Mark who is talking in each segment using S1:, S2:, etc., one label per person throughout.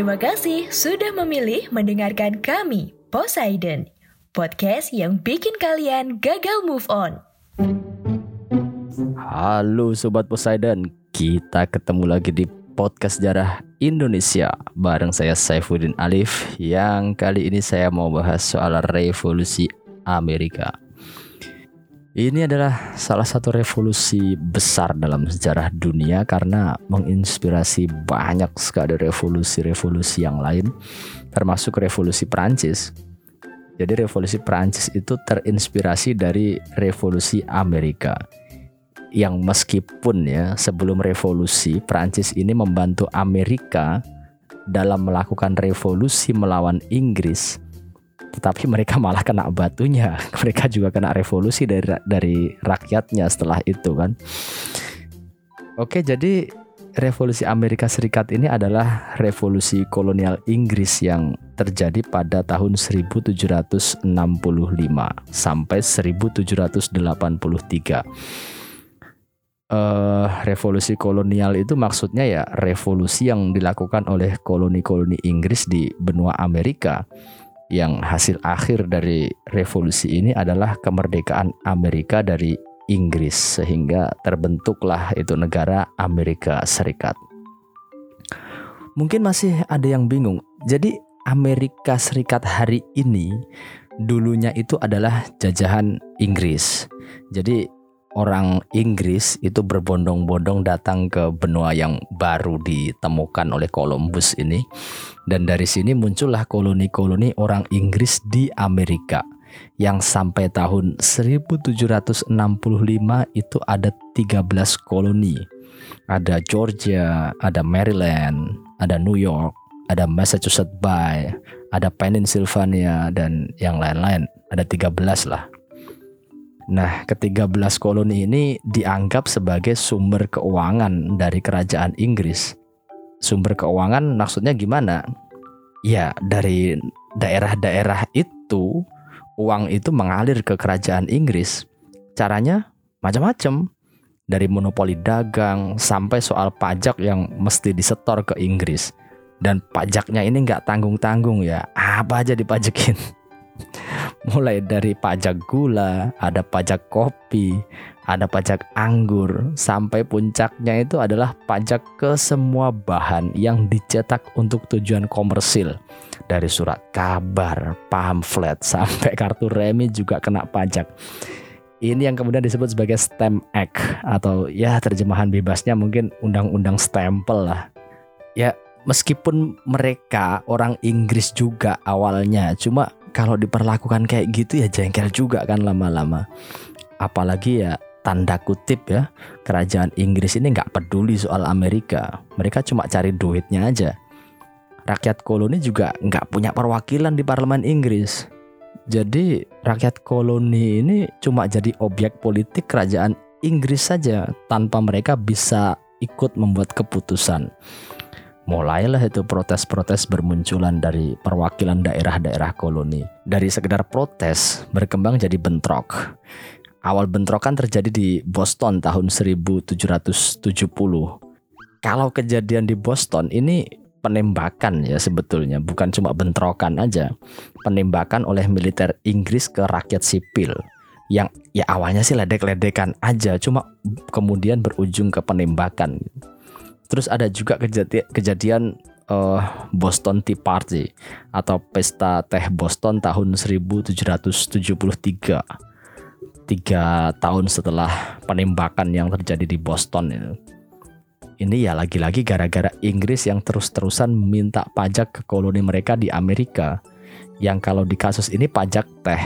S1: Terima kasih sudah memilih mendengarkan kami, Poseidon. Podcast yang bikin kalian gagal move on.
S2: Halo Sobat Poseidon, kita ketemu lagi di podcast sejarah Indonesia bareng saya Saifuddin Alif yang kali ini saya mau bahas soal revolusi Amerika. Ini adalah salah satu revolusi besar dalam sejarah dunia karena menginspirasi banyak sekali revolusi-revolusi yang lain termasuk revolusi Prancis. Jadi revolusi Prancis itu terinspirasi dari revolusi Amerika yang meskipun ya sebelum revolusi Prancis ini membantu Amerika dalam melakukan revolusi melawan Inggris tetapi mereka malah kena batunya. Mereka juga kena revolusi dari dari rakyatnya setelah itu kan. Oke jadi revolusi Amerika Serikat ini adalah revolusi kolonial Inggris yang terjadi pada tahun 1765 sampai 1783 uh, revolusi kolonial itu maksudnya ya revolusi yang dilakukan oleh koloni-koloni Inggris di benua Amerika yang hasil akhir dari revolusi ini adalah kemerdekaan Amerika dari Inggris sehingga terbentuklah itu negara Amerika Serikat. Mungkin masih ada yang bingung. Jadi Amerika Serikat hari ini dulunya itu adalah jajahan Inggris. Jadi orang Inggris itu berbondong-bondong datang ke benua yang baru ditemukan oleh Columbus ini. Dan dari sini muncullah koloni-koloni orang Inggris di Amerika yang sampai tahun 1765 itu ada 13 koloni. Ada Georgia, ada Maryland, ada New York, ada Massachusetts Bay, ada Pennsylvania dan yang lain-lain. Ada 13 lah Nah, ketiga belas koloni ini dianggap sebagai sumber keuangan dari kerajaan Inggris. Sumber keuangan maksudnya gimana? Ya, dari daerah-daerah itu uang itu mengalir ke kerajaan Inggris. Caranya macam-macam. Dari monopoli dagang sampai soal pajak yang mesti disetor ke Inggris. Dan pajaknya ini nggak tanggung-tanggung ya. Apa aja dipajekin. mulai dari pajak gula, ada pajak kopi, ada pajak anggur, sampai puncaknya itu adalah pajak ke semua bahan yang dicetak untuk tujuan komersil. Dari surat kabar, pamflet, sampai kartu remi juga kena pajak. Ini yang kemudian disebut sebagai Stamp Act atau ya terjemahan bebasnya mungkin undang-undang stempel lah. Ya meskipun mereka orang Inggris juga awalnya, cuma kalau diperlakukan kayak gitu ya jengkel juga kan lama-lama. Apalagi ya tanda kutip ya kerajaan Inggris ini nggak peduli soal Amerika. Mereka cuma cari duitnya aja. Rakyat koloni juga nggak punya perwakilan di parlemen Inggris. Jadi rakyat koloni ini cuma jadi objek politik kerajaan Inggris saja tanpa mereka bisa ikut membuat keputusan mulailah itu protes-protes bermunculan dari perwakilan daerah-daerah koloni. Dari sekedar protes berkembang jadi bentrok. Awal bentrokan terjadi di Boston tahun 1770. Kalau kejadian di Boston ini penembakan ya sebetulnya, bukan cuma bentrokan aja. Penembakan oleh militer Inggris ke rakyat sipil yang ya awalnya sih ledek-ledekan aja, cuma kemudian berujung ke penembakan. Terus ada juga kejadian, kejadian uh, Boston Tea Party atau pesta teh Boston tahun 1773. Tiga tahun setelah penembakan yang terjadi di Boston itu. Ini ya lagi-lagi gara-gara Inggris yang terus-terusan minta pajak ke koloni mereka di Amerika. Yang kalau di kasus ini pajak teh.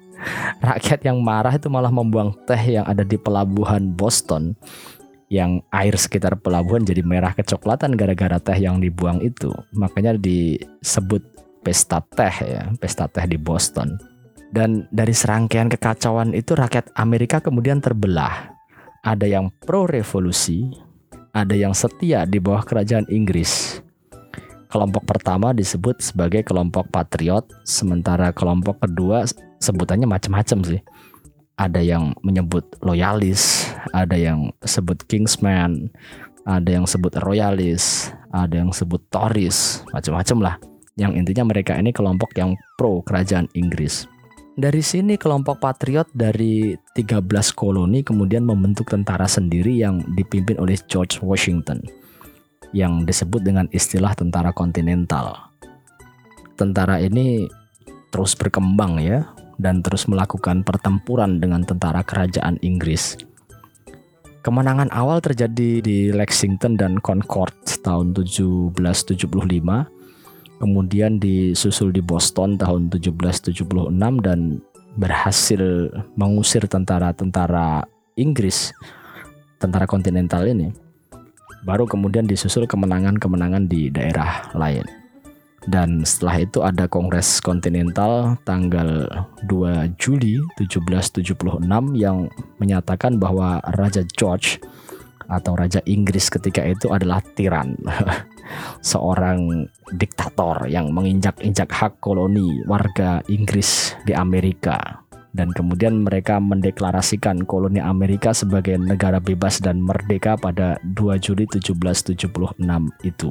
S2: Rakyat yang marah itu malah membuang teh yang ada di pelabuhan Boston yang air sekitar pelabuhan jadi merah kecoklatan gara-gara teh yang dibuang itu. Makanya disebut pesta teh ya, pesta teh di Boston. Dan dari serangkaian kekacauan itu rakyat Amerika kemudian terbelah. Ada yang pro revolusi, ada yang setia di bawah kerajaan Inggris. Kelompok pertama disebut sebagai kelompok patriot, sementara kelompok kedua sebutannya macam-macam sih ada yang menyebut loyalis, ada yang sebut Kingsman, ada yang sebut royalis, ada yang sebut Tories, macam-macam lah. Yang intinya mereka ini kelompok yang pro kerajaan Inggris. Dari sini kelompok patriot dari 13 koloni kemudian membentuk tentara sendiri yang dipimpin oleh George Washington yang disebut dengan istilah tentara kontinental. Tentara ini terus berkembang ya, dan terus melakukan pertempuran dengan tentara kerajaan Inggris. Kemenangan awal terjadi di Lexington dan Concord tahun 1775, kemudian disusul di Boston tahun 1776 dan berhasil mengusir tentara-tentara Inggris, tentara kontinental ini. Baru kemudian disusul kemenangan-kemenangan di daerah lain. Dan setelah itu ada Kongres Kontinental tanggal 2 Juli 1776 yang menyatakan bahwa Raja George atau Raja Inggris ketika itu adalah tiran. Seorang diktator yang menginjak-injak hak koloni warga Inggris di Amerika. Dan kemudian mereka mendeklarasikan koloni Amerika sebagai negara bebas dan merdeka pada 2 Juli 1776 itu.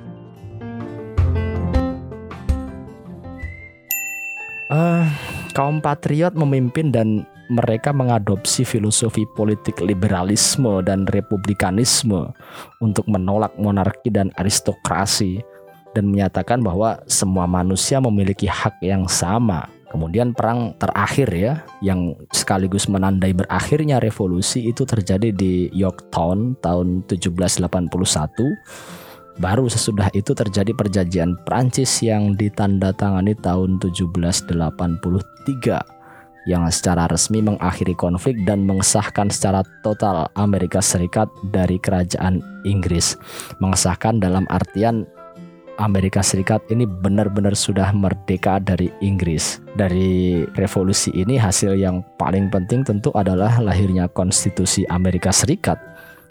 S2: Kaum patriot memimpin dan mereka mengadopsi filosofi politik liberalisme dan republikanisme untuk menolak monarki dan aristokrasi dan menyatakan bahwa semua manusia memiliki hak yang sama. Kemudian perang terakhir ya yang sekaligus menandai berakhirnya revolusi itu terjadi di Yorktown tahun 1781 Baru sesudah itu terjadi perjanjian Prancis yang ditandatangani tahun 1783 yang secara resmi mengakhiri konflik dan mengesahkan secara total Amerika Serikat dari kerajaan Inggris. Mengesahkan dalam artian Amerika Serikat ini benar-benar sudah merdeka dari Inggris. Dari revolusi ini hasil yang paling penting tentu adalah lahirnya konstitusi Amerika Serikat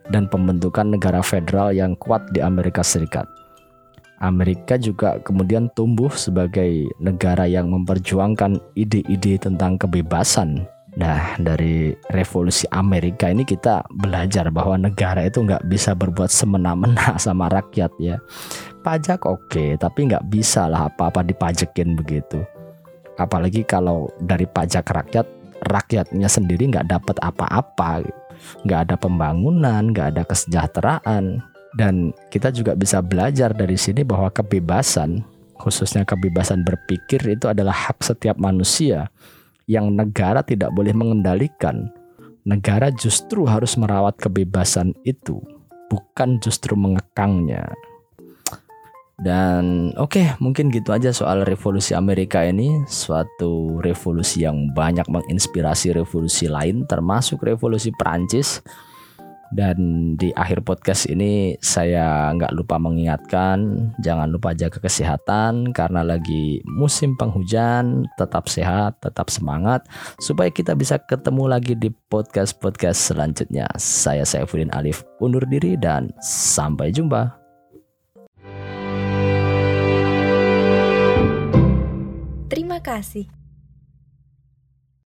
S2: dan pembentukan negara federal yang kuat di Amerika Serikat. Amerika juga kemudian tumbuh sebagai negara yang memperjuangkan ide-ide tentang kebebasan. Nah, dari revolusi Amerika ini kita belajar bahwa negara itu nggak bisa berbuat semena-mena sama rakyat ya. Pajak oke, okay, tapi nggak bisa lah apa-apa dipajekin begitu. Apalagi kalau dari pajak rakyat, rakyatnya sendiri nggak dapat apa-apa nggak ada pembangunan, nggak ada kesejahteraan. Dan kita juga bisa belajar dari sini bahwa kebebasan, khususnya kebebasan berpikir itu adalah hak setiap manusia yang negara tidak boleh mengendalikan. Negara justru harus merawat kebebasan itu, bukan justru mengekangnya. Dan oke, okay, mungkin gitu aja soal revolusi Amerika ini, suatu revolusi yang banyak menginspirasi revolusi lain termasuk revolusi Prancis. Dan di akhir podcast ini saya nggak lupa mengingatkan jangan lupa jaga kesehatan karena lagi musim penghujan, tetap sehat, tetap semangat supaya kita bisa ketemu lagi di podcast-podcast selanjutnya. Saya Saifuddin Alif undur diri dan sampai jumpa.
S1: Kasih.